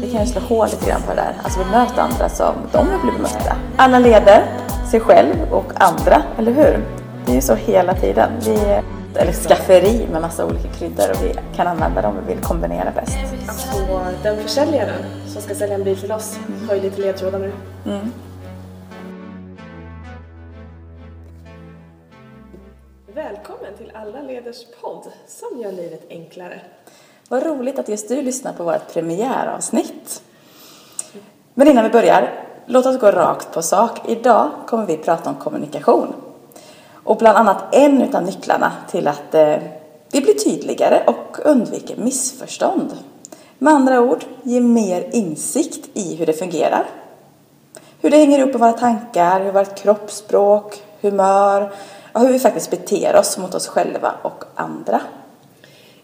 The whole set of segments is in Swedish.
Vi kan ju slå hål lite grann på det där. Alltså vi möter andra som de vill bli bemötta. Alla leder sig själv och andra, eller hur? Det är ju så hela tiden. Vi eller skafferi med massa olika kryddor och vi kan använda dem vi vill kombinera bäst. Alltså den försäljaren som ska sälja en bil till oss har ju lite ledtrådar nu. Mm. Alla Leders podd som gör livet enklare. Vad roligt att just du lyssnar på vårt premiäravsnitt. Men innan vi börjar, låt oss gå rakt på sak. Idag kommer vi prata om kommunikation. Och bland annat en av nycklarna till att eh, vi blir tydligare och undviker missförstånd. Med andra ord, ge mer insikt i hur det fungerar. Hur det hänger ihop med våra tankar, hur vårt kroppsspråk, humör hur vi faktiskt beter oss mot oss själva och andra.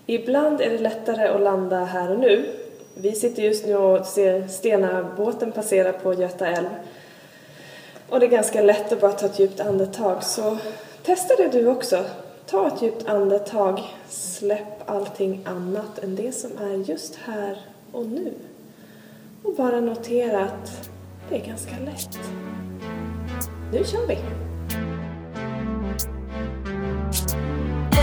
Ibland är det lättare att landa här och nu. Vi sitter just nu och ser Stena-båten passera på Göta älv. Och det är ganska lätt att bara ta ett djupt andetag. Så testa det du också. Ta ett djupt andetag. Släpp allting annat än det som är just här och nu. Och bara notera att det är ganska lätt. Nu kör vi!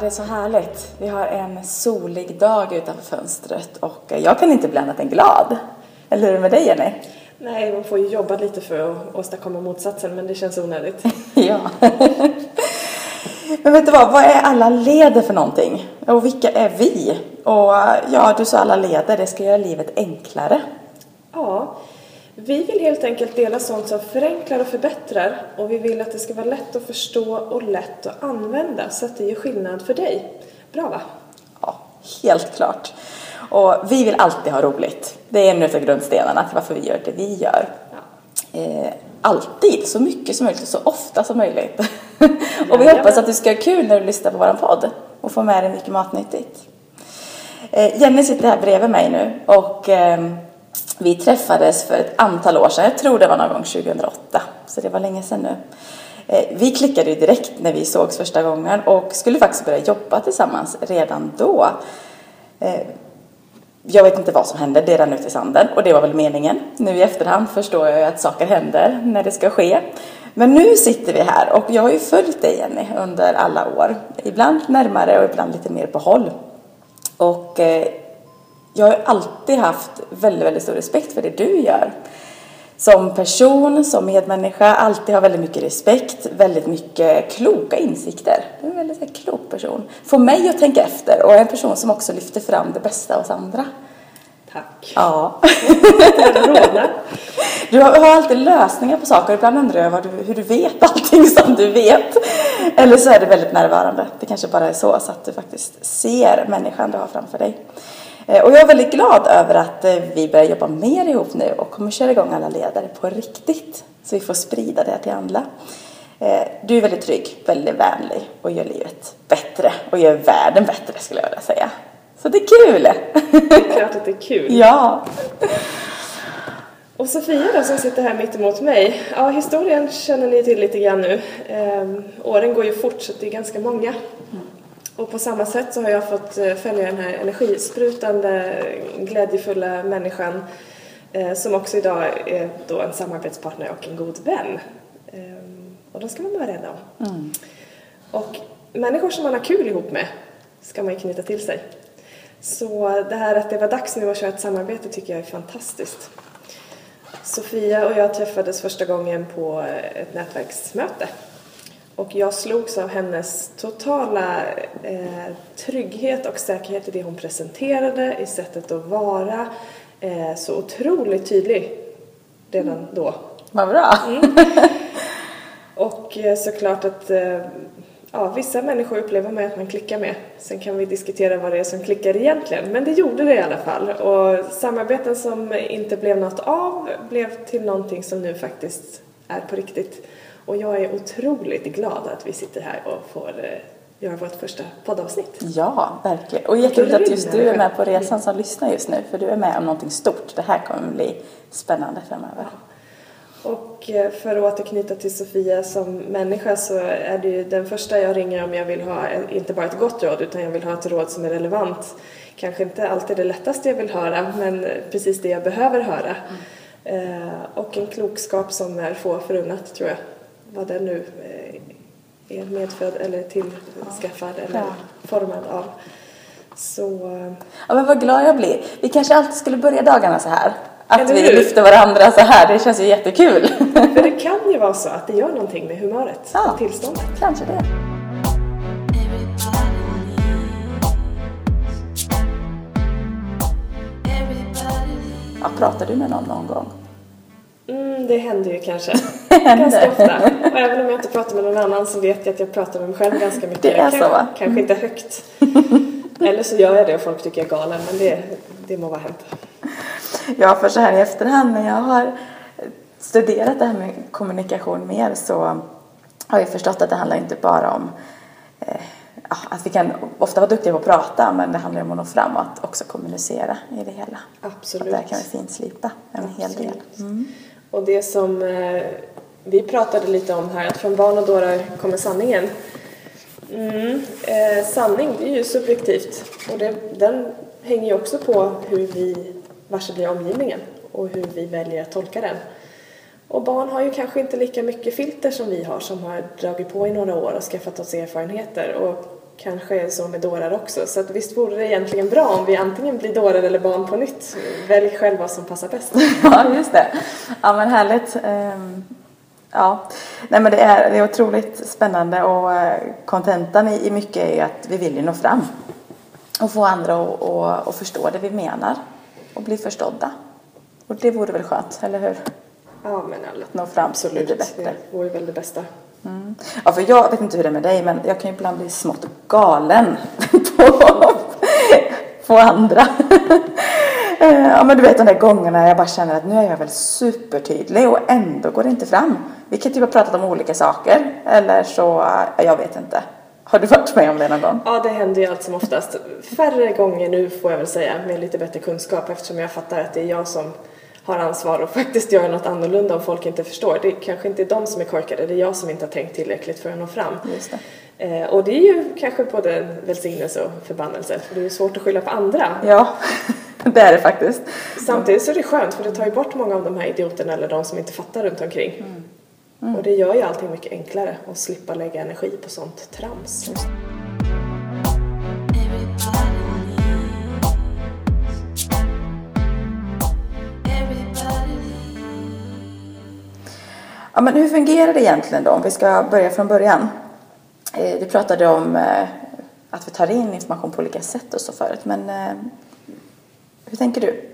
Det är så härligt. Vi har en solig dag utanför fönstret och jag kan inte bli annat än glad. Eller hur är det med dig Jenny? Nej, man får ju jobba lite för att åstadkomma motsatsen, men det känns onödigt. ja. Men vet du vad, vad är alla leder för någonting? Och vilka är vi? Och ja, du sa alla leder, det ska göra livet enklare. Ja, vi vill helt enkelt dela sånt som förenklar och förbättrar och vi vill att det ska vara lätt att förstå och lätt att använda så att det gör skillnad för dig. Bra va? Ja, helt klart. Och vi vill alltid ha roligt. Det är en av grundstenarna till varför vi gör det vi gör. Eh, alltid, så mycket som möjligt och så ofta som möjligt. och vi hoppas att du ska ha kul när du lyssnar på vår podd och får med dig mycket matnyttigt. Eh, Jenny sitter här bredvid mig nu och eh, vi träffades för ett antal år sedan. Jag tror det var någon gång 2008, så det var länge sedan nu. Eh, vi klickade ju direkt när vi sågs första gången och skulle faktiskt börja jobba tillsammans redan då. Eh, jag vet inte vad som hände, det rann ut i sanden och det var väl meningen. Nu i efterhand förstår jag ju att saker händer när det ska ske. Men nu sitter vi här och jag har ju följt dig Jenny under alla år. Ibland närmare och ibland lite mer på håll. Och eh, jag har alltid haft väldigt, väldigt stor respekt för det du gör. Som person, som medmänniska, alltid har väldigt mycket respekt, väldigt mycket kloka insikter. Du är en väldigt klok person. Får mig att tänka efter och är en person som också lyfter fram det bästa hos andra. Tack. Ja. Du har, alltid lösningar på saker. Ibland undrar jag du, hur du vet allting som du vet. Eller så är det väldigt närvarande. Det kanske bara är så, så att du faktiskt ser människan du har framför dig. Eh, Och jag är väldigt glad över att eh, vi börjar jobba mer ihop nu och kommer köra igång alla ledare på riktigt. Så vi får sprida det till andra. Eh, Du är väldigt trygg, väldigt vänlig och gör livet bättre och gör världen bättre skulle jag vilja säga. Så det är kul! Det är klart att det är kul. Ja! Och Sofia då som sitter här mitt emot mig. Ja, historien känner ni till lite grann nu. Ehm, åren går ju fort så det är ganska många. Och på samma sätt så har jag fått eh, följa den här energisprutande, glädjefulla människan eh, som också idag är då en samarbetspartner och en god vän. Ehm, och då ska man vara rädd om. Och människor som man har kul ihop med ska man ju knyta till sig. Så det här att det var dags nu att köra ett samarbete tycker jag är fantastiskt. Sofia och jag träffades första gången på ett nätverksmöte. Och jag slogs av hennes totala eh, trygghet och säkerhet i det hon presenterade, i sättet att vara. Eh, så otroligt tydlig redan då. Vad bra. Och eh, såklart att eh, ja, vissa människor upplever mig att man klickar med. Sen kan vi diskutera vad det är som klickar egentligen, men det gjorde det i alla fall. Och samarbeten som inte blev något av blev till någonting som nu faktiskt är på riktigt. Och jag är otroligt glad att vi sitter här och får eh, göra vårt första poddavsnitt. Ja, verkligen. Och jätteroligt att just du är med på resan som lyssnar just nu, för du är med om någonting stort. Det här kommer bli spännande framöver. Och eh, för att återknyta till Sofia som människa så är det ju den första jag ringer om jag vill ha inte bara ett gott råd utan jag vill ha ett råd som är relevant. Kanske inte alltid det lättaste jag vill höra men precis det jag behöver höra. Eh, och en klokskap som är få förunnat tror jag. Vad den nu eh, är medfödd eller tillskaffad eller Ja. formad av. Så eh, Ja, men vad glad jag blir. Vi kanske alltid skulle börja dagarna så här. Att Eller vi lyfter varandra så här. Det känns ju jättekul. för det kan ju vara så att det gör någonting med humöret Ja. och tillståndet. kanske det. Ja, pratar du med någon någon gång? Mm, det händer ju kanske. Ganska ofta. Och även om jag inte pratar med någon annan så vet jag att jag pratar med mig själv ganska mycket. Det är så, va? Kanske inte högt. Eller så gör jag det och folk tycker jag är galen, men det, det må vara hänt. Ja, för så här i efterhand när jag har studerat det här med kommunikation mer så har jag förstått att det handlar inte bara om eh, att vi kan ofta vara duktiga på att prata men det handlar om att nå fram och att också kommunicera i det hela. Absolut. Och där kan vi finslipa en hel del. Absolut. Och det som eh, vi pratade lite om här, att från barn och dårar kommer sanningen. Mm, eh, sanning, det är ju subjektivt. Och det, den hänger ju också på hur vi varse blir omgivningen och hur vi väljer att tolka den. Och barn har ju kanske inte lika mycket filter som vi har som har dragit på i några år och skaffat oss erfarenheter. Och kanske är så med dårar också. Så att visst vore det egentligen bra om vi antingen blir dårar eller barn på nytt. Välj själv vad som passar bäst. Ja, just det. Ja, men härligt. Ehm, Ja, nej men det är, det är otroligt spännande och eh, kontentan i, i mycket är att vi vill ju nå fram och få andra att, att, att förstå det vi menar och bli förstådda. Och det vore väl skönt, eller hur? Ja, men alla. Nå fram Absolut, lite bättre. det vore väl det bästa. Mm. Ja, för jag vet inte hur det är med dig, men jag kan ju ibland bli smått galen på, på andra. Eh, ja, men du vet de där gångerna jag bara känner att nu är jag väl supertydlig och ändå går det inte fram. Vi kan typ ha pratat om olika saker, eller så, eh, jag vet inte. Har du varit med om det någon gång? Ja, det händer ju allt som oftast. Färre gånger nu får jag väl säga, med lite bättre kunskap eftersom jag fattar att det är jag som har ansvar och faktiskt göra något annorlunda om folk inte förstår. Det kanske inte är de som är korkade, det är jag som inte har tänkt tillräckligt för att nå fram. Just det. Eh, och det är ju kanske både välsignelse och förbannelse, för det är ju svårt att skylla på andra. Ja, det är det faktiskt. Samtidigt så är det skönt för det tar ju bort många av de här idioterna eller de som inte fattar runt omkring. Och det gör ju allting mycket enklare att slippa lägga energi på sånt trams. Ja, men hur fungerar det egentligen då om vi ska börja från början? Eh, Du pratade om eh, att vi tar in information på olika sätt och så förut, men eh, hur tänker du?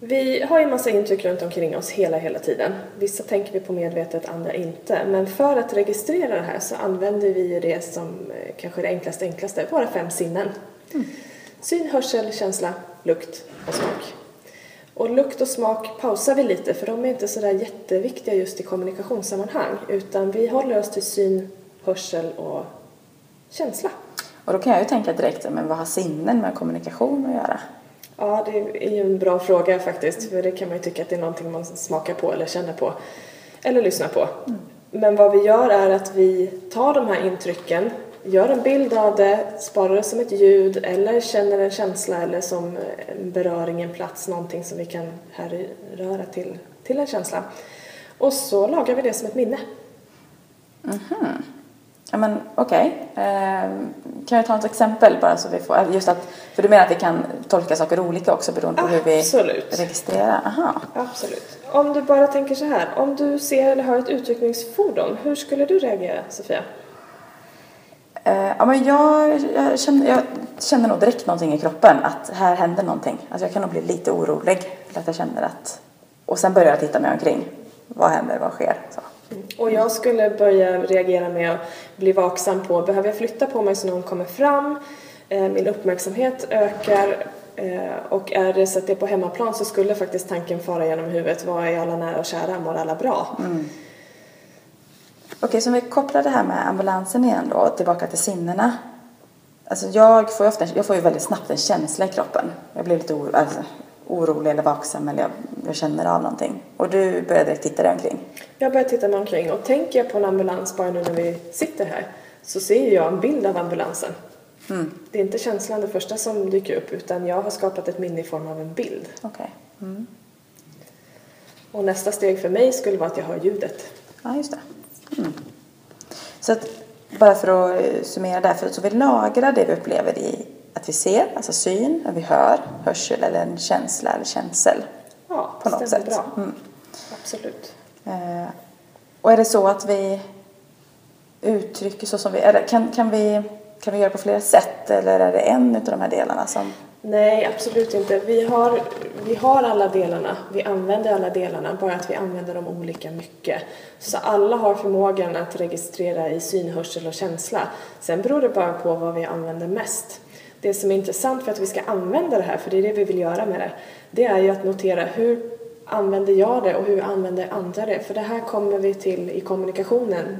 Vi har ju massa intryck runt omkring oss hela, hela tiden. Vissa tänker vi på medvetet, andra inte. Men för att registrera det här så använder vi ju det som eh, kanske är det enklaste, enklaste, våra fem sinnen. Syn, hörsel, känsla, lukt och smak. Och lukt och smak pausar vi lite för de är inte sådär jätteviktiga just i kommunikationssammanhang utan vi håller oss till syn, hörsel och känsla. Och då kan jag ju tänka direkt, men vad har sinnen med kommunikation att göra? Ja, det är ju en bra fråga faktiskt. För det kan man ju tycka att det är någonting man smakar på eller känner på. Eller lyssnar på. Men vad vi gör är att vi tar de här intrycken, gör en bild av det, sparar det som ett ljud eller känner en känsla eller som en beröring, en plats, någonting som vi kan härröra till, till en känsla. Och så lagar vi det som ett minne. Ja, men okej. Eh, kan jag ta ett exempel bara så vi får, just att, för du menar att vi kan tolka saker olika också beroende på hur vi Absolut. registrerar? Aha. Absolut. Om du bara tänker så här, om du ser eller hör ett utryckningsfordon, hur skulle du reagera, Sofia? Eh, ja, men jag, jag, känner, jag känner nog direkt någonting i kroppen att här händer någonting. Alltså jag kan nog bli lite orolig för att jag känner att Och sen börjar jag titta mig omkring. Vad händer? Vad sker? Så. Och jag skulle börja reagera med att bli vaksam på, behöver jag flytta på mig så någon kommer fram? Eh, Min uppmärksamhet ökar eh, och är det så att det är på hemmaplan så skulle faktiskt tanken fara genom huvudet, vad är alla nära och kära, mår alla bra? Okej, så om vi kopplar det här med ambulansen igen då, tillbaka till sinnena. Alltså jag får ju, ofta, jag får ju väldigt snabbt en känsla i kroppen. Jag blir lite oro, alltså, orolig eller vaksam eller jag, jag känner av någonting. Och du börjar direkt titta dig omkring. Jag börjar titta mig omkring och tänker jag på en ambulans bara nu när vi sitter här så ser jag en bild av ambulansen. Det är inte känslan det första som dyker upp utan jag har skapat ett minne i form av en bild. Okej. Och nästa steg för mig skulle vara att jag hör ljudet. Ja, just det. Mm. Så att, bara för att eh, summera där, för så vi lagrar det vi upplever i att vi ser, alltså syn, att vi hör, hörsel eller en känsla eller känsel. Ja, På något sätt. bra. Mm. Absolut. Eh, och är det så att vi uttrycker så som vi, eller kan, kan vi, kan vi göra på flera sätt eller är det en av de här delarna som Nej, absolut inte. Vi har, vi har alla delarna. Vi använder alla delarna, bara att vi använder dem olika mycket. Så alla har förmågan att registrera i syn, hörsel och känsla. Sen beror det bara på vad vi använder mest. Det som är intressant för att vi ska använda det här, för det är det vi vill göra med det, det är ju att notera hur använder jag det och hur använder andra det? För det här kommer vi till i kommunikationen.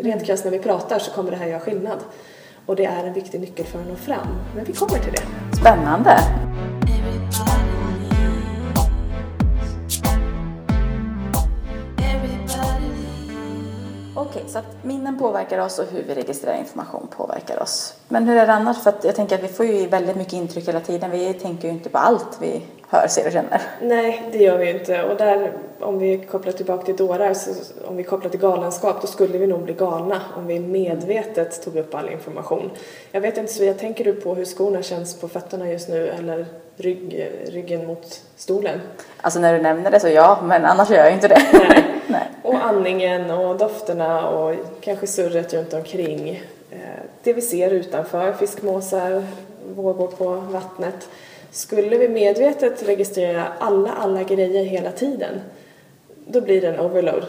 Rent krasst när vi pratar så kommer det här göra skillnad. Och det är en viktig nyckel för att nå fram. Men vi kommer till det. spännande? Okej, så att minnen påverkar oss och hur vi registrerar information påverkar oss. Men hur är det annars? För att jag tänker att vi får ju väldigt mycket intryck hela tiden. Vi tänker ju inte på allt vi hör, ser och känner. Nej, det gör vi ju inte. Och där, om vi kopplar tillbaka till dårar, så om vi kopplar till galenskap, då skulle vi nog bli galna om vi medvetet tog upp all information. Jag vet inte, Sofia, tänker du på hur skorna känns på fötterna just nu eller rygg, ryggen mot stolen? Alltså när du nämner det så ja, men annars gör jag inte det. Nej. Nej. Och andningen och dofterna och kanske surret runt omkring. Eh, Det vi ser utanför, fiskmåsar, vågor på vattnet. Skulle vi medvetet registrera alla, alla grejer hela tiden, då blir det en overload.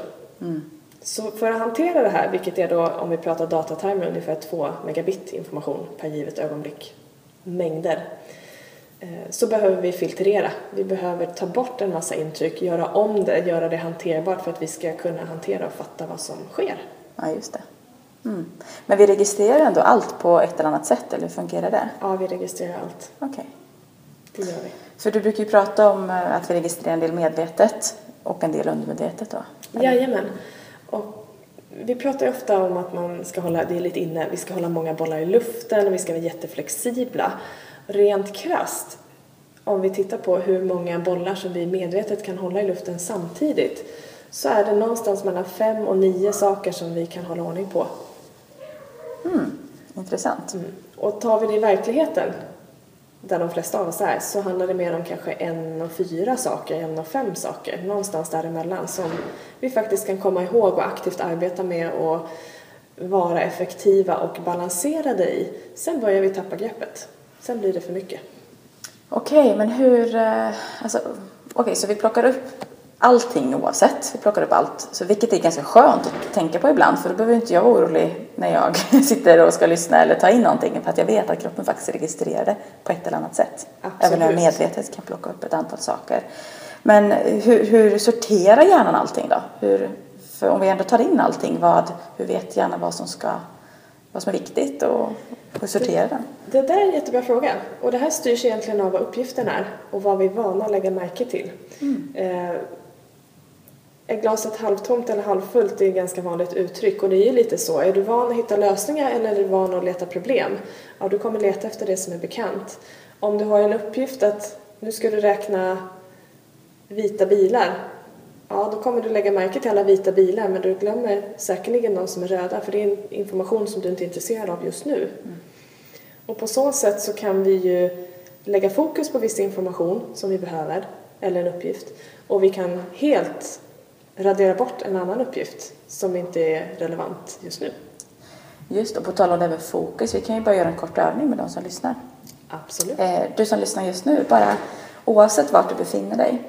Så för att hantera det här, vilket är då om vi pratar datatermer ungefär 2 megabit information per givet ögonblick, mängder, eh, så behöver vi filtrera. Vi behöver ta bort en massa intryck, göra om det, göra det hanterbart för att vi ska kunna hantera och fatta vad som sker. Ja, just det. Mm. Men vi registrerar ändå allt på ett eller annat sätt, eller hur fungerar det? Ja, vi registrerar allt. Okej. Det gör vi. För du brukar ju prata om eh, att vi registrerar en del medvetet och en del undermedvetet då? Jajamän. Och vi pratar ju ofta om att man ska hålla, det är lite inne, vi ska hålla många bollar i luften och vi ska vara jätteflexibla. Rent krasst, om vi tittar på hur många bollar som vi medvetet kan hålla i luften samtidigt, så är det någonstans mellan fem och nio saker som vi kan hålla ordning på. Intressant. Och tar vi det i verkligheten, där de flesta av oss är, så handlar det mer om kanske en och fyra saker, en och fem saker, någonstans däremellan som vi faktiskt kan komma ihåg och aktivt arbeta med och vara effektiva och balanserade i. Sen börjar vi tappa greppet. Sen blir det för mycket. Okej, men hur... Eh, alltså, Okej, så vi plockar upp allting oavsett. Vi plockar upp allt. Så vilket är ganska skönt att tänka på ibland för då behöver inte jag vara orolig när jag sitter och ska lyssna eller ta in någonting för att jag vet att kroppen faktiskt registrerar det på ett eller annat sätt. Absolut. Även när jag medvetet kan plocka upp ett antal saker. Men hur, hur sorterar hjärnan allting då? Hur, för om vi ändå tar in allting, vad, hur vet hjärnan vad som, ska, vad som är viktigt och hur sorterar den? Det där är en jättebra fråga. Och det här styrs egentligen av vad uppgiften är och vad vi är vana att lägga märke till. Eh, är glaset halvtomt eller halvfullt det är ett ganska vanligt uttryck och det är ju lite så. Är du van att hitta lösningar eller är du van att leta problem? Ja, du kommer leta efter det som är bekant. Om du har en uppgift att nu ska du räkna vita bilar Ja, då kommer du lägga märke till alla vita bilar men du glömmer säkerligen de som är röda för det är information som du inte är intresserad av just nu. Och på så sätt så kan vi ju lägga fokus på viss information som vi behöver, eller en uppgift, och vi kan helt radera bort en annan uppgift som inte är relevant just nu. Just och på tal om det med fokus, vi kan ju bara göra en kort övning med de som lyssnar. Absolut. Eh, Du som lyssnar just nu, bara oavsett vart du befinner dig.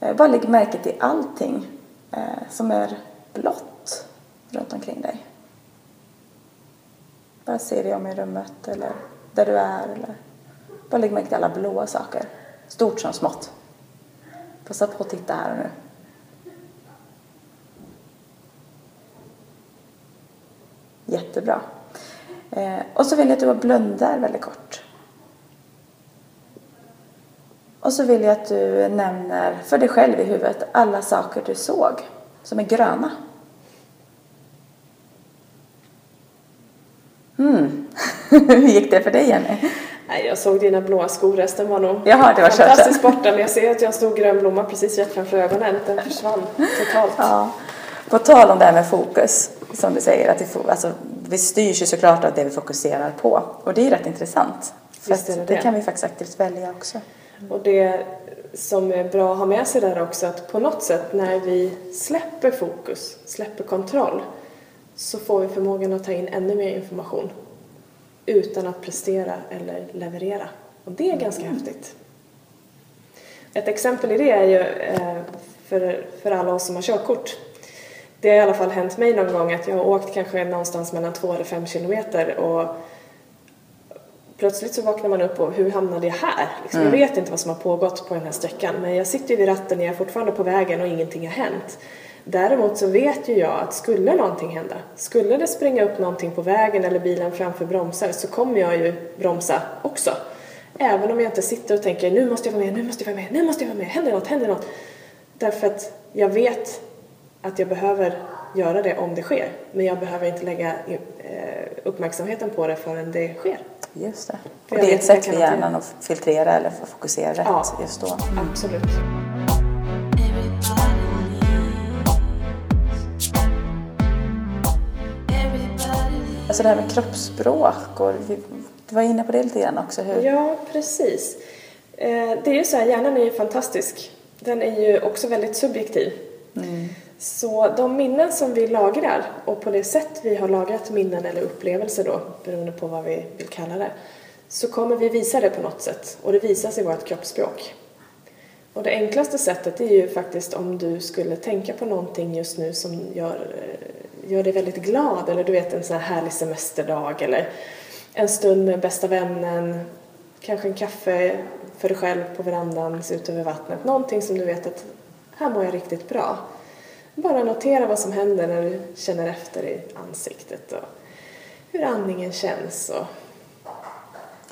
Eh, bara lägg märke till allting eh, som är blått runt omkring dig. Bara se dig om i rummet eller där du är. Eller bara lägg märke till alla blåa saker. Stort som smått. Passa på att titta här och nu. Jättebra. Eh, och så vill jag att du bara blundar väldigt kort. Och så vill jag att du nämner för dig själv i huvudet alla saker du såg som är gröna. Mm. Hur gick det för dig Jenny? Nej, jag såg dina blåa skor, resten var nog Jaha, det var fantastiskt borta. Men jag ser att jag har en stor grön blomma precis rätt framför ögonen. Den försvann totalt. Ja. På tal om det här med fokus, som du säger, att vi, alltså, vi styrs ju såklart av det vi fokuserar på. Och det är rätt intressant. För det det det. kan vi faktiskt aktivt välja också. Och det som är bra att ha med sig där också att på något sätt när vi släpper fokus, släpper kontroll så får vi förmågan att ta in ännu mer information utan att prestera eller leverera. Och det är ganska häftigt. Ett exempel i det är ju eh, för, för alla oss som har körkort. Det har i alla fall hänt mig någon gång att jag har åkt kanske någonstans mellan två eller fem kilometer och plötsligt så vaknar man upp och hur hamnade jag här? Liksom, Jag vet inte vad som har pågått på den här sträckan men jag sitter ju vid ratten, jag är fortfarande på vägen och ingenting har hänt. Däremot så vet ju jag att skulle någonting hända, skulle det springa upp någonting på vägen eller bilen framför bromsar så kommer jag ju bromsa också. Även om jag inte sitter och tänker nu måste jag vara med, nu måste jag vara med, nu måste jag vara med, händer något, händer något. Därför att jag vet att jag behöver göra det om det sker. Men jag behöver inte lägga eh, uppmärksamheten på det förrän det sker. Just det. Och det är ett sätt för hjärnan att filtrera eller fokusera rätt Ja. just då. Absolut. Alltså det här med kroppsspråk och vi, du var inne på det lite grann också. Hur, Ja, precis. Eh, Det är ju så här, hjärnan är ju fantastisk. Den är ju också väldigt subjektiv. Så de minnen som vi lagrar och på det sätt vi har lagrat minnen eller upplevelser då, beroende på vad vi vill kalla det, så kommer vi visa det på något sätt och det visas i vårt kroppsspråk. Och det enklaste sättet är ju faktiskt om du skulle tänka på någonting just nu som gör, eh, gör dig väldigt glad eller du vet en sån här härlig semesterdag eller en stund med bästa vännen, kanske en kaffe för dig själv på verandan, se ut över vattnet, någonting som du vet att här mår jag riktigt bra. Bara notera vad som händer när du känner efter i ansiktet och hur andningen känns och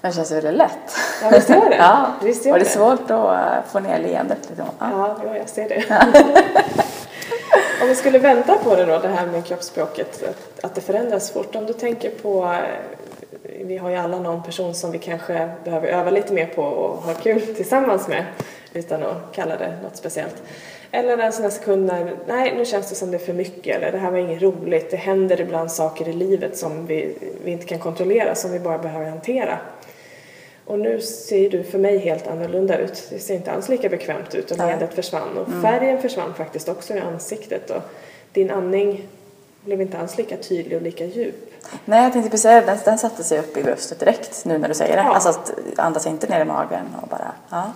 Det känns väldigt lätt. Ja, visst gör det. ja. Visst gör och det är svårt att eh, få ner leendet. Liksom. Ja. Ja, jag ser det. om vi skulle vänta på det då, det här med kroppsspråket, att, att det förändras fort. Om du tänker på, eh, vi har ju alla någon person som vi kanske behöver öva lite mer på och ha kul tillsammans med, utan att kalla det något speciellt. Eller en sån här sekund när, nej nu känns det som det är för mycket, eller det här var inget roligt, det händer ibland saker i livet som vi, vi inte kan kontrollera, som vi bara behöver hantera. Och nu ser du för mig helt annorlunda ut. Det ser inte alls lika bekvämt ut och Nej. leendet försvann. Och färgen försvann faktiskt också i ansiktet. Och din andning blev inte alls lika tydlig och lika djup. Nej, jag tänkte precis säga den, den satte sig upp i bröstet direkt nu när du säger det. Ja. Alltså att andas inte ner i magen och bara, ja.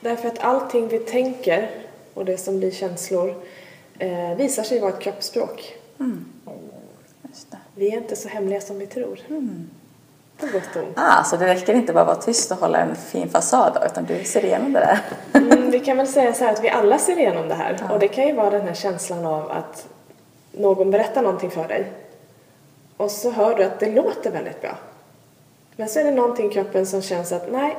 Därför att allting vi tänker och det som blir känslor eh, visar sig vara ett kroppsspråk. Det. Vi är inte så hemliga som vi tror. På gott och ont. Ah, så det räcker inte bara att vara tyst och hålla en fin fasad utan du ser igenom det där. Mm, vi kan väl säga så här att vi alla ser igenom det här. Och det kan ju vara den här känslan av att någon berättar någonting för dig. Och så hör du att det låter väldigt bra. Men så är det någonting i kroppen som känns att nej,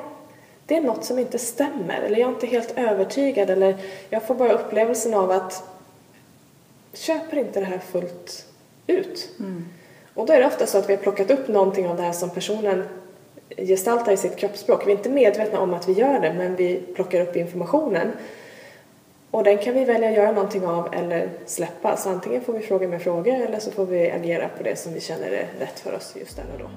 det är något som inte stämmer. Eller jag är inte helt övertygad. Eller jag får bara upplevelsen av att köper inte det här fullt ut. Och då är det ofta så att vi har plockat upp någonting av det här som personen gestaltar i sitt kroppsspråk. Vi är inte medvetna om att vi gör det, men vi plockar upp informationen. Och den kan vi välja att göra någonting av eller släppa. Så antingen får vi fråga med frågor eller så får vi agera på det som vi känner är rätt för oss just där och då.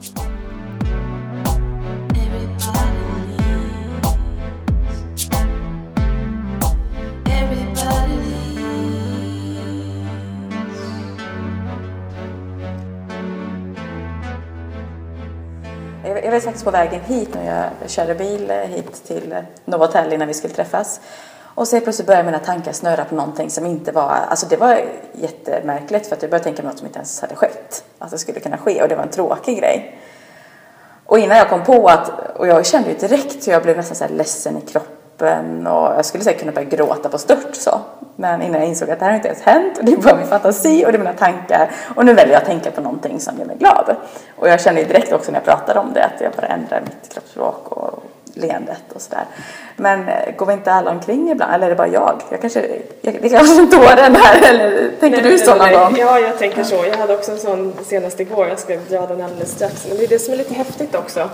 Jag var faktiskt på vägen hit när jag körde bil hit till Novotel innan vi skulle träffas. Och så plötsligt började mina tankar snurra på någonting som inte var, alltså det var jättemärkligt för att jag började tänka på något som inte ens hade skett. Att det skulle kunna ske och det var en tråkig grej. Och innan jag kom på att, och jag kände ju direkt hur jag blev nästan så här ledsen i kroppen och jag skulle säkert kunna börja gråta på stört så. Men innan jag insåg att det här har inte ens hänt och det är bara min fantasi och det är mina tankar och nu väljer jag att tänka på någonting som gör mig glad. Och jag kände ju direkt också när jag pratade om det att jag bara ändrar mitt kroppsspråk och leendet och sådär. Men eh, går vi inte alla omkring ibland? Eller är det bara jag? jag kanske, jag, det kanske inte tåren här, eller tänker Nej, du så någon gång? Ja, jag tänker så. Jag hade också en sån senast igår. Jag ska dra den alldeles strax. Men det är det som är lite häftigt också.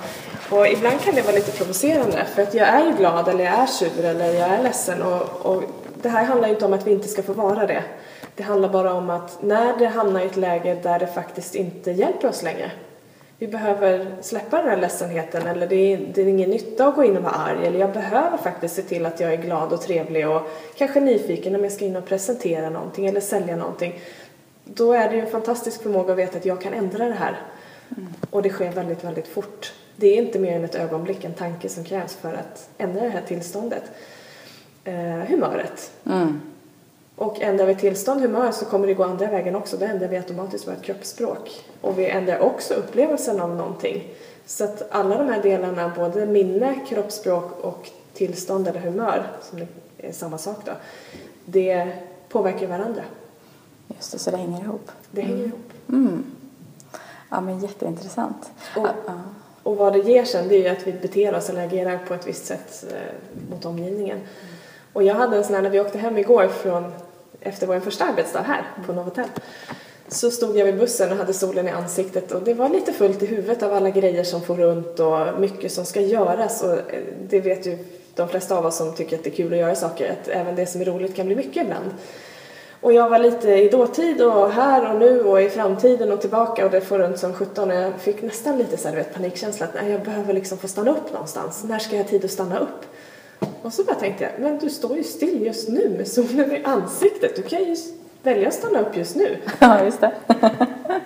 Och ibland kan det vara lite provocerande för att jag är ju glad eller jag är sur eller jag är ledsen och, och det här handlar ju inte om att vi inte ska få vara det. Det handlar bara om att när det hamnar i ett läge där det faktiskt inte hjälper oss längre vi behöver släppa den här ledsenheten eller det är, det är ingen nytta att gå in och vara arg eller jag behöver faktiskt se till att jag är glad och trevlig och kanske nyfiken om jag ska in och presentera någonting eller sälja någonting. Då är det ju en fantastisk förmåga att veta att jag kan ändra det här. Och det sker väldigt, väldigt fort. Det är inte mer än ett ögonblick, en tanke som krävs för att ändra det här tillståndet. Eh, humöret. Mm. Och ändrar vi tillstånd, humör, så kommer det gå andra vägen också. Då ändrar vi automatiskt vårt kroppsspråk. Och vi ändrar också upplevelsen av någonting. Så att alla de här delarna, både minne, kroppsspråk och tillstånd eller humör, som är samma sak då, det påverkar varandra. Just det, så det hänger ihop. Det hänger ihop. Mm. Ja, men jätteintressant. Och, och vad det ger sen, det är ju att vi beter oss eller agerar på ett visst sätt eh, mot omgivningen. Och jag hade en sån här, när vi åkte hem igår från, efter vår första arbetsdag här på Novotel, så stod jag vid bussen och hade solen i ansiktet och det var lite fullt i huvudet av alla grejer som får runt och mycket som ska göras och eh, det vet ju de flesta av oss som tycker att det är kul att göra saker, att även det som är roligt kan bli mycket ibland. Och jag var lite i dåtid och här och nu och i framtiden och tillbaka och det får runt som 17 och jag fick nästan lite så här, du vet, panikkänsla att nej, jag behöver liksom få stanna upp någonstans. När ska jag ha tid att stanna upp? Och så bara tänkte jag, men du står ju still just nu med solen i ansiktet. Du kan ju välja att stanna upp just nu. ja, just det.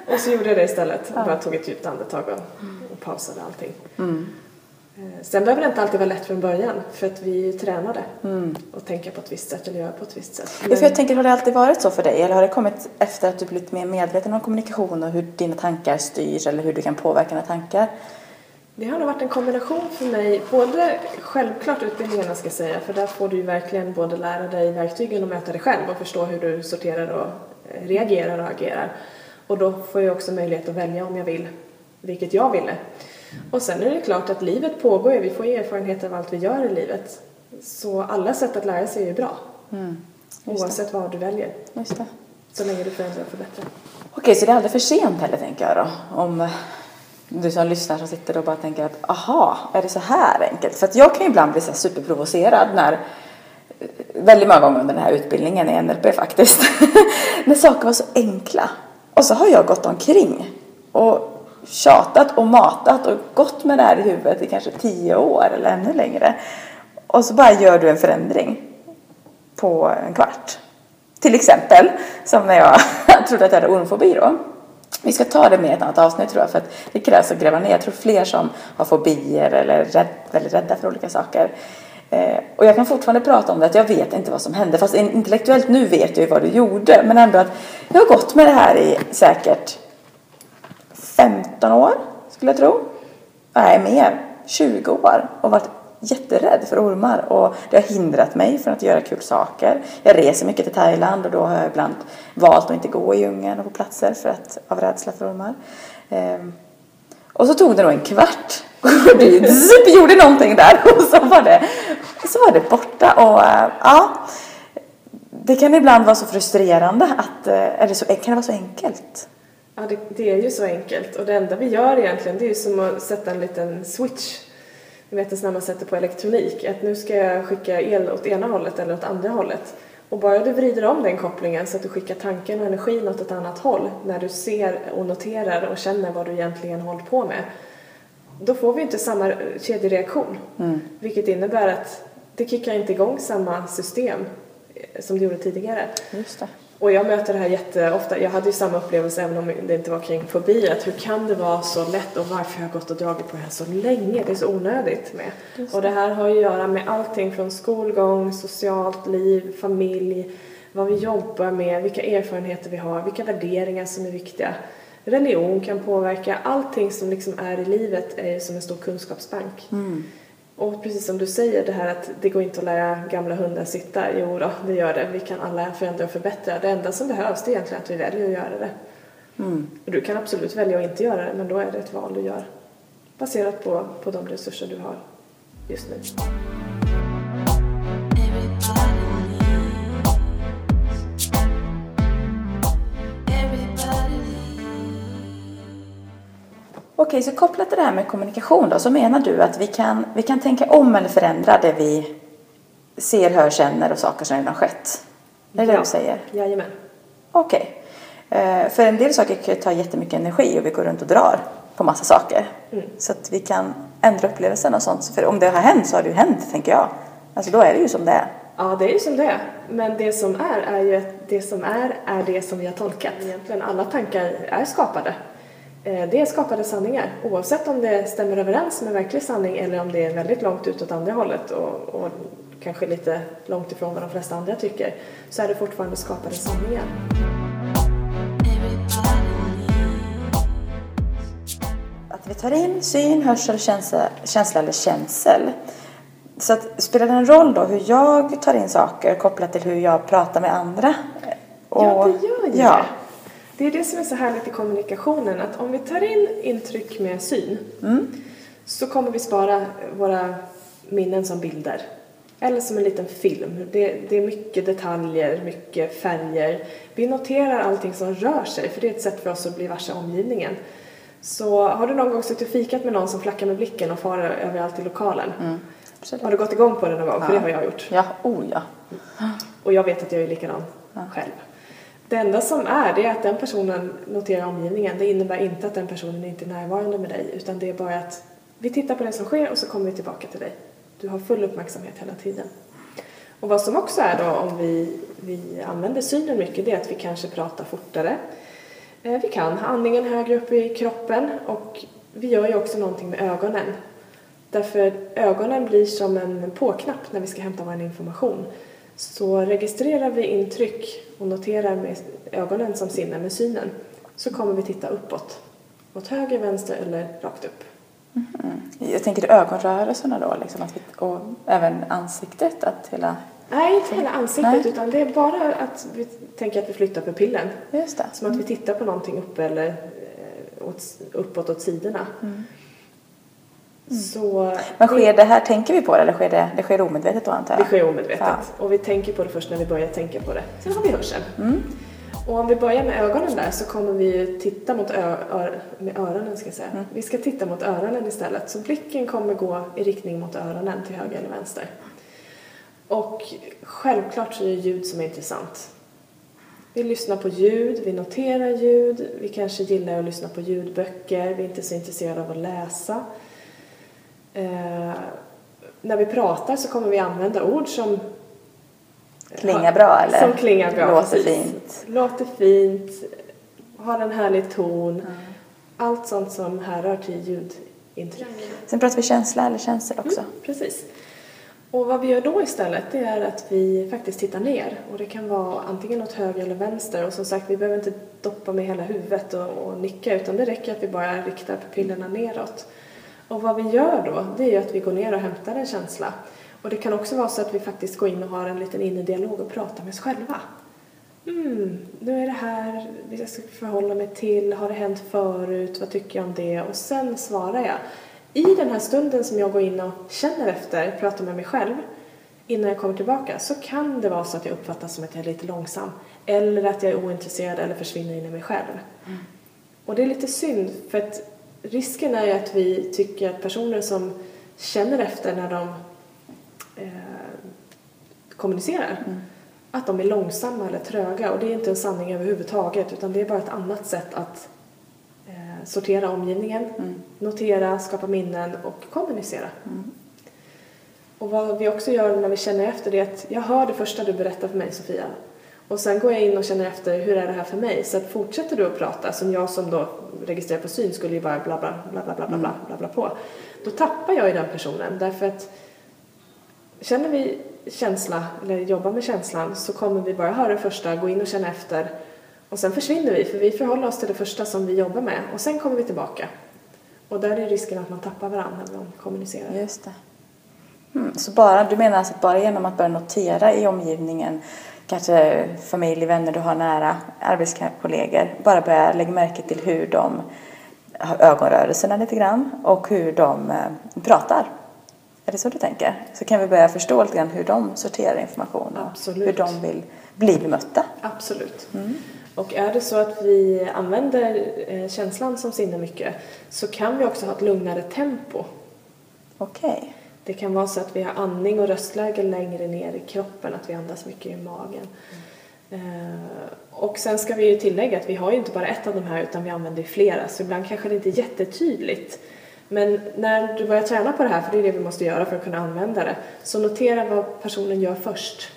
Och så gjorde jag det istället. Och bara tog ett djupt andetag och, och pausade allting. Eh, Sen behöver det inte alltid vara lätt från början för att vi är tränade att tänka på ett visst sätt eller göra på ett visst sätt. Ja, för jag tänker, har det alltid varit så för dig? Eller har det kommit efter att du blivit mer medveten om kommunikation och hur dina tankar styrs eller hur du kan påverka dina tankar? Det har nog varit en kombination för mig, både självklart utbildningarna ska jag säga, för där får du ju verkligen både lära dig verktygen och möta dig själv och förstå hur du sorterar och eh, reagerar och agerar. Och då får jag också möjlighet att välja om jag vill, vilket jag ville. Och sen är det klart att livet pågår ju, vi får erfarenhet av allt vi gör i livet. Så alla sätt att lära sig är ju bra, Mm. Oavsett vad du väljer, Just det. så länge du förändrar och förbättrar. Okej, så det är aldrig för sent heller tänker jag då. Om du som lyssnar som sitter och bara tänker att aha, är det så här enkelt? För att jag kan ju ibland bli så superprovocerad när eh, väldigt många gånger under den här utbildningen i NLP faktiskt. när saker var så enkla. Och så har jag gått omkring och tjatat och matat och gått med det här i huvudet i kanske tio år eller ännu längre. Och så bara gör du en förändring på en kvart. Till exempel, som när jag trodde att jag hade ormfobi då. Vi ska ta det med ett annat avsnitt tror jag, för att det krävs att gräva ner. Jag tror fler som har fobier eller är rädd, väldigt rädda för olika saker. Eh, och jag kan fortfarande prata om det, att jag vet inte vad som hände. Fast intellektuellt nu vet jag ju vad du gjorde. Men ändå att jag har gått med det här i säkert 15 år, skulle jag tro. Nej, mer. 20 år. Och varit jätterädd för ormar. Och det har hindrat mig från att göra kul saker. Jag reser mycket till Thailand och då har jag ibland valt att inte gå i djungeln och på platser för att, av rädsla för ormar. Ehm, och så tog det nog en kvart. Och det gjorde någonting där och så var det, så var det borta. Och eh, ja, det kan ibland vara så frustrerande att, eh, eller är det så, eh, kan det vara så enkelt? Ja, det, det är ju så enkelt. Och det enda vi gör egentligen, det är ju som att sätta en liten switch. Ni vet, det när man sätter på elektronik. Att nu ska jag skicka el åt ena hållet eller åt andra hållet. Och bara du vrider om den kopplingen så att du skickar tanken och energin åt ett annat håll. När du ser och noterar och känner vad du egentligen håller på med. Då får vi inte samma kedjereaktion. Vilket innebär att det kickar inte igång samma system eh, som det gjorde tidigare. Just det. Och jag möter det här jätteofta. Jag hade ju samma upplevelse även om det inte var kring fobi. Att hur kan det vara så lätt och varför har jag gått och dragit på det här så länge? Det är så onödigt med. Och det här har ju att göra med allting från skolgång, socialt liv, familj, vad vi jobbar med, vilka erfarenheter vi har, vilka värderingar som är viktiga. Religion kan påverka. Allting som liksom är i livet är som en stor kunskapsbank. Och precis som du säger, det här att det går inte att lära gamla hundar sitta. Jo då, det gör det. Vi kan alla förändra och förbättra. Det enda som behövs det är egentligen att vi väljer att göra det. Och du kan absolut välja att inte göra det, men då är det ett val du gör. Baserat på, på de resurser du har just nu. Okej, så kopplat till det här med kommunikation då, så menar du att vi kan, vi kan tänka om eller förändra det vi ser, hör, känner och saker som redan har skett? Är det det du säger? Jajamän. Okej. Eh, För en del saker kan ta jättemycket energi och vi går runt och drar på massa saker. Så att vi kan ändra upplevelsen och sånt. För om det har hänt så har det ju hänt, tänker jag. Alltså då är det ju som det är. Ja, det är ju som det är. Men det som är, är ju att det som är, är det som vi har tolkat. Egentligen alla tankar är skapade. Eh, Det är skapade sanningar. Oavsett om det stämmer överens med verklig sanning eller om det är väldigt långt ut åt andra hållet och, och kanske lite långt ifrån vad de flesta andra tycker, så är det fortfarande skapade sanningar. Att vi tar in syn, hörsel, känsla, känsla eller känsel. Så att, spelar det en roll då hur jag tar in saker kopplat till hur jag pratar med andra? Ja, det gör ju ja. det. Det är det som är så härligt i kommunikationen, att om vi tar in intryck med syn så kommer vi spara våra minnen som bilder. Eller som en liten film. Det, det är mycket detaljer, mycket färger. Vi noterar allting som rör sig, för det är ett sätt för oss att bli varse omgivningen. Så har du någon gång suttit och fikat med någon som flackar med blicken och far överallt i lokalen? Absolut. Har du gått igång på det någon gång? För det har jag gjort. Ja, oh ja. Och jag vet att jag är likadan själv. Det enda som är, det är att den personen noterar omgivningen. Det innebär inte att den personen inte är närvarande med dig, utan det är bara att vi tittar på det som sker och så kommer vi tillbaka till dig. Du har full uppmärksamhet hela tiden. Och vad som också är då, om vi, vi använder synen mycket, det är att vi kanske pratar fortare. Eh, vi kan ha andningen högre upp i kroppen och vi gör ju också någonting med ögonen. Därför ögonen blir som en på-knapp när vi ska hämta vår information. Så registrerar vi intryck och noterar med ögonen som sinne, med synen, så kommer vi titta uppåt. Åt höger, vänster eller rakt upp. Jag tänker ögonrörelserna då, liksom, att vi, och även ansiktet, att hela... Nej, inte hela ansiktet, Nej. utan det är bara att vi tänker att vi flyttar pupillen. Just det. Som att vi tittar på någonting uppe eller eh, åt, uppåt åt sidorna. Så Mm. Men sker det här, tänker vi på det eller sker det, det sker omedvetet då antar jag? Det sker omedvetet. Ja. Och vi tänker på det först när vi börjar tänka på det. Sen har vi hörseln. Mm. Och om vi börjar med ögonen där så kommer vi titta mot med öronen ska jag säga. Mm. Vi ska titta mot öronen istället. Så blicken kommer gå i riktning mot öronen till höger eller vänster. Och självklart så är det ljud som är intressant. Vi lyssnar på ljud, vi noterar ljud, vi kanske gillar att lyssna på ljudböcker, vi är inte så intresserade av att läsa. Eh, när vi pratar så kommer vi använda ord som Klingar bra eller? som klingar bra. Låter precis. fint. Låter fint, har en härlig ton. Allt sånt som härrör till ljudintryck. Sen pratar vi känsla eller känsel också. Mm, precis. Och vad vi gör då istället det är att vi faktiskt tittar ner. Och det kan vara antingen åt höger eller vänster. Och som sagt, vi behöver inte doppa med hela huvudet och, och nicka utan det räcker att vi bara riktar pupillerna neråt. Och vad vi gör då, det är ju att vi går ner och hämtar en känsla. Och det kan också vara så att vi faktiskt går in och har en liten inre dialog och pratar med oss själva. Mm, nu är det här jag ska förhålla mig till, har det hänt förut, vad tycker jag om det? Och sen svarar jag. I den här stunden som jag går in och känner efter, pratar med mig själv, innan jag kommer tillbaka, så kan det vara så att jag uppfattas som att jag är lite långsam. Eller att jag är ointresserad eller försvinner in i mig själv. Och det är lite synd, för att risken är ju att vi tycker att personer som känner efter när de eh, kommunicerar, att de är långsamma eller tröga. Och det är inte en sanning överhuvudtaget, utan det är bara ett annat sätt att eh, sortera omgivningen, notera, skapa minnen och kommunicera. Och vad vi också gör när vi känner efter det är att jag hör det första du berättar för mig, Sofia. Och sen går jag in och känner efter, hur är det här för mig? Så att fortsätter du att prata, som jag som då registrerar på syn skulle ju bara bla bla bla bla bla bla mm. bla, bla, bla på. Då tappar jag ju den personen därför att känner vi känsla eller jobbar med känslan så kommer vi bara höra det första, gå in och känna efter och sen försvinner vi för vi förhåller oss till det första som vi jobbar med och sen kommer vi tillbaka. Och där är risken att man tappar varandra när man kommunicerar. Just det. Mm. Så bara, du menar alltså att bara genom att börja notera i omgivningen kanske familj, vänner du har nära, arbetskollegor, bara börja lägga märke till hur de har ögonrörelserna lite grann och hur de eh, pratar. Är det så du tänker? Så kan vi börja förstå lite grann hur de sorterar information och Absolut. hur de vill bli bemötta. Absolut. Och är det så att vi använder eh, känslan som sinne mycket så kan vi också ha ett lugnare tempo. Okej. Det kan vara så att vi har andning och röstläge längre ner i kroppen, att vi andas mycket i magen. Eh, och sen ska vi ju tillägga att vi har ju inte bara ett av de här utan vi använder flera så ibland kanske det inte är jättetydligt. Men när du börjar träna på det här, för det är det vi måste göra för att kunna använda det, så notera vad personen gör först.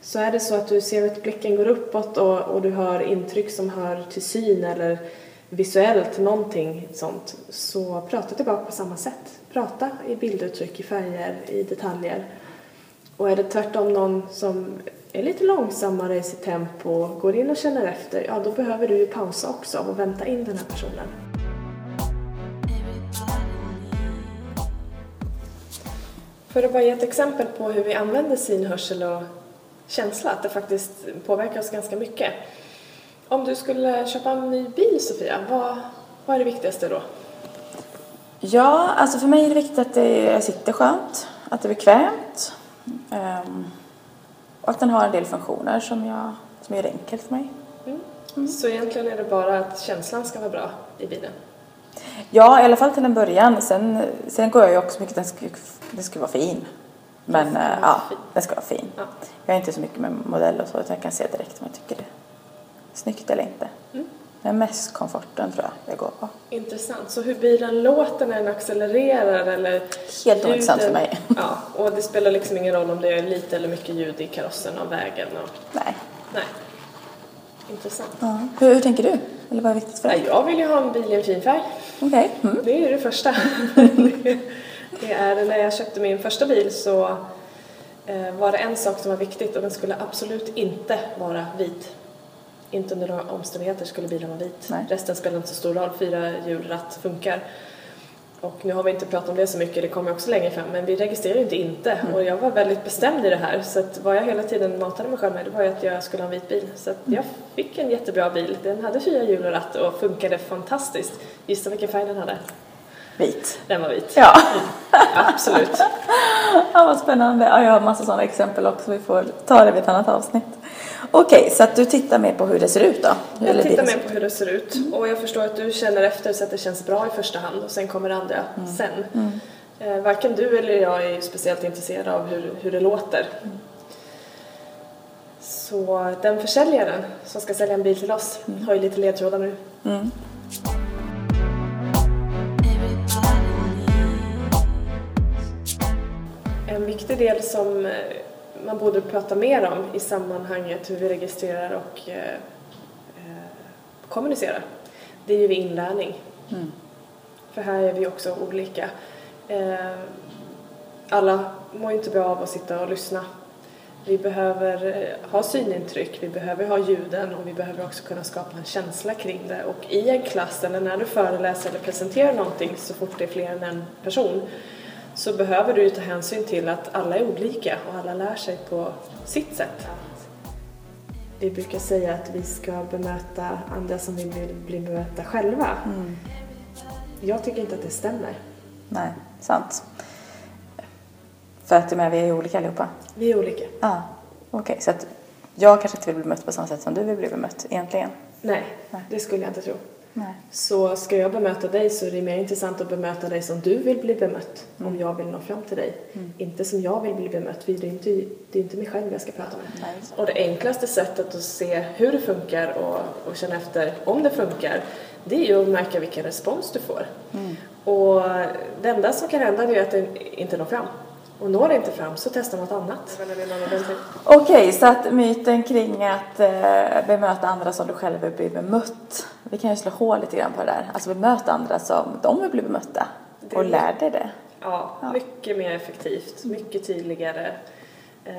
Så är det så att du ser att blicken går uppåt och, och du hör intryck som hör till syn eller visuellt någonting sånt, så prata tillbaka på samma sätt. Prata i bilduttryck, i färger, i detaljer. Och är det tvärtom någon som är lite långsammare i sitt tempo, går in och känner efter, ja då behöver du ju pausa också och vänta in den här personen. För att bara ge ett exempel på hur vi använder syn, hörsel och känsla, att det faktiskt påverkar oss ganska mycket. Om du skulle köpa en ny bil, Sofia, vad, vad är det viktigaste då? Ja, alltså för mig är det viktigt att det sitter skönt, att det är bekvämt ehm, och att den har en del funktioner som, jag, som gör det enkelt för mig. Så egentligen är det bara att känslan ska vara bra i bilen? Ja, i alla fall till en början. Sen, sen går jag ju också mycket, den ska, den ska vara fin. Men Den eh, vara ja, fin. den ska vara fin. Ja. Jag är inte så mycket med modell och så, utan jag kan se direkt om jag tycker det är snyggt eller inte. Mm. Men mest komforten tror jag jag går på. Intressant. Så hur bilen låter när den accelererar eller Helt ointressant för mig. Ja, och det spelar liksom ingen roll om det är lite eller mycket ljud i karossen av vägen och... Nej. Nej. Intressant. Ja. Hur, hur tänker du? Eller vad är viktigt för dig? jag vill ju ha en bil i en fin färg. Okej. Mm. Det är ju det första. det, det är när jag köpte min första bil så eh, var det en sak som var viktigt och den skulle absolut inte vara vit. Inte under några omständigheter skulle bilen vara vit. Nej. Resten spelar inte så stor roll, fyra hjul, ratt funkar. Och nu har vi inte pratat om det så mycket, det kommer också längre fram, men vi registrerar ju inte inte. Och jag var väldigt bestämd i det här, så att vad jag hela tiden matade mig själv med det var ju att jag skulle ha en vit bil. Så att jag fick en jättebra bil. Den hade fyra hjul och ratt och funkade fantastiskt. Gissa vilken färg den hade? Vit. Den var vit. Ja. Absolut. ja, vad spännande. Ja, jag har massa sådana exempel också. Vi får ta det vid ett annat avsnitt. Okej, så att du tittar mer på hur det ser ut då? Jag Eller tittar mer på hur det ser ut och jag förstår att du känner efter så att det känns bra i första hand och sen kommer det andra sen. Eh, varken du eller jag är speciellt intresserade av hur, hur det låter. Så den försäljaren som ska sälja en bil till oss har ju lite ledtrådar nu. Mm. En viktig del som eh, man borde prata mer om i sammanhanget hur vi registrerar och eh, eh, kommunicerar, det är ju vid inlärning. För här är vi också olika. Eh, alla mår inte bra av att sitta och lyssna. Vi behöver eh, ha synintryck, vi behöver ha ljuden och vi behöver också kunna skapa en känsla kring det. Och i en klass eller när du föreläser eller presenterar någonting så fort det är fler än en person så behöver du ju ta hänsyn till att alla är olika och alla lär sig på sitt sätt. Vi brukar säga att vi ska bemöta andra som vi vill bli bemötta själva. Jag tycker inte att det stämmer. Nej, sant. För att men, vi är ju olika allihopa. Vi är olika. Ja, okej. Så att jag kanske inte vill bli bemött på samma sätt som du vill bli bemött egentligen. Nej, Nej. det skulle jag inte tro. Nej. Så ska jag bemöta dig så är det mer intressant att bemöta dig som du vill bli bemött om jag vill nå fram till dig. Inte som jag vill bli bemött, för det är inte, det är inte mig själv jag ska prata med. Nej. Och det enklaste sättet att se hur det funkar och, och känna efter om det funkar, det är ju att märka vilken respons du får. Och det enda som kan hända är att det inte når fram. Och når det inte fram så testa något annat. Okej, så att myten kring att eh, bemöta andra som du själv vill bli bemött. Vi kan ju slå hål lite grann på det där. Alltså bemöta andra som de vill bli bemötta. Det- Och lär dig det. Ja, mycket mer effektivt, mycket tydligare. Eh,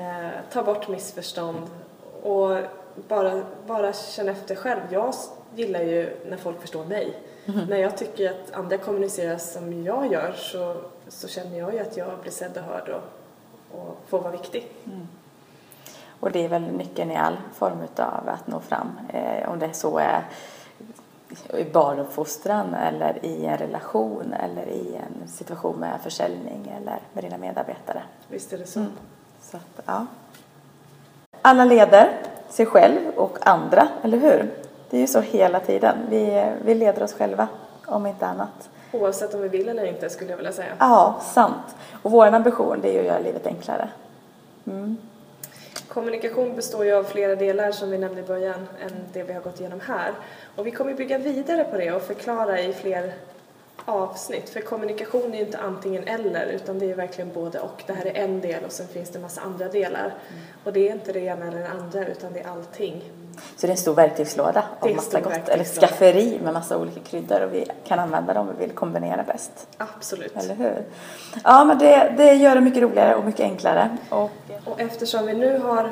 ta bort missförstånd och bara, bara känna efter själv. Jag gillar ju när folk förstår mig. När jag tycker att andra kommunicerar som jag gör så, så känner jag ju att jag blir sedd och hörd och, och får vara viktig. Och det är väl nyckeln i all form av att nå fram. Eh, om det så är i barnuppfostran eller i en relation eller i en situation med försäljning eller med dina medarbetare. Visst är det så? Mm. Så att, ja. Alla leder sig själv och andra, eller hur? Det är ju så hela tiden. Vi, vi leder oss själva, om inte annat. Oavsett om vi vill eller inte skulle jag vilja säga. Ja, sant. Och vår ambition det är ju att göra livet enklare. Kommunikation består ju av flera delar som vi nämnde i början än det vi har gått igenom här. Och vi kommer bygga vidare på det och förklara i fler avsnitt. För kommunikation är ju inte antingen eller utan det är verkligen både och. Det här är en del och sen finns det en massa andra delar. Och det är inte det ena eller det andra utan det är allting. Så det är en stor verktygslåda av massa gott. Eller skafferi med massa olika kryddor och vi kan använda dem vi vill kombinera bäst. Absolut. Eller hur? Ja, men det, det gör det mycket roligare och mycket enklare. Och Och eftersom vi nu har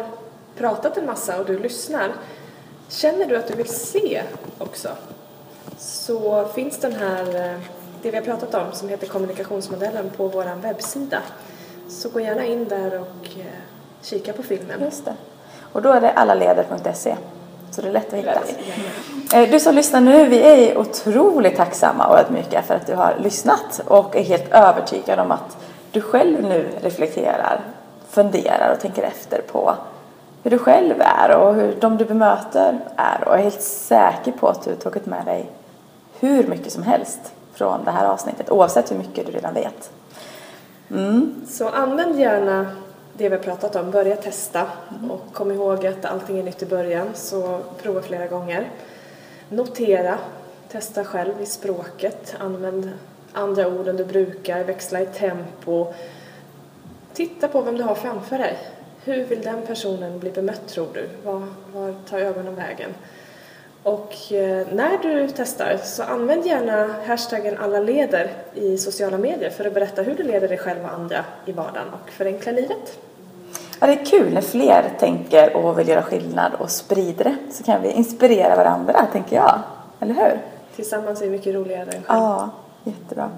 pratat en massa och du lyssnar, känner du att du vill se också? Så finns den här, eh, det vi har pratat om som heter kommunikationsmodellen på vår webbsida. Så gå gärna in där och eh, kika på filmen. Just det. Och då är det allaleder.se. Så det är lätt att hitta. Lätt. Du som lyssnar nu, vi är otroligt tacksamma och ödmjuka för att du har lyssnat och är helt övertygad om att du själv nu reflekterar, funderar och tänker efter på hur du själv är och hur de du bemöter är och är helt säker på att du har tagit med dig hur mycket som helst från det här avsnittet oavsett hur mycket du redan vet. Mm. Så använd gärna det vi har pratat om, börja testa och kom ihåg att allting är nytt i början så prova flera gånger. Notera, testa själv i språket, använd andra ord än du brukar, växla i tempo. Titta på vem du har framför dig. Hur vill den personen bli bemött tror du? Var, var tar ögonen vägen? Och eh, när du testar så använd gärna hashtaggen alla leder i sociala medier för att berätta hur du leder dig själv och andra i vardagen och förenkla livet. Ja, det är kul när fler tänker och vill göra skillnad och sprider det. Så kan vi inspirera varandra, tänker jag. Eller hur? Tillsammans är vi mycket roligare än själv. Ja, jättebra.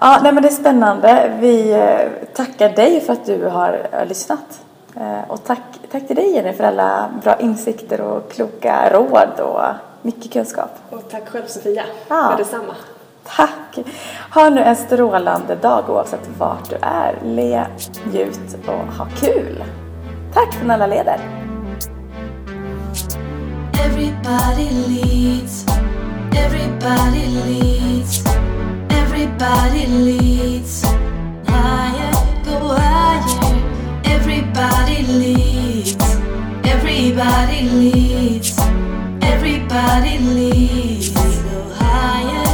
Ja, nej, men det är spännande. Vi eh, tackar dig för att du har eh, lyssnat. Eh, Och tack, tack till dig Jenny för alla bra insikter och kloka råd och mycket kunskap. Och tack själv Sofia Ja. för detsamma. Tack! Ha nu en strålande dag oavsett vart du är. Le, njut och ha kul! Tack från alla leder! Everybody leads. Everybody leads. Everybody leads. Higher, go higher. Everybody leads. Everybody leads. Everybody leads. Go higher.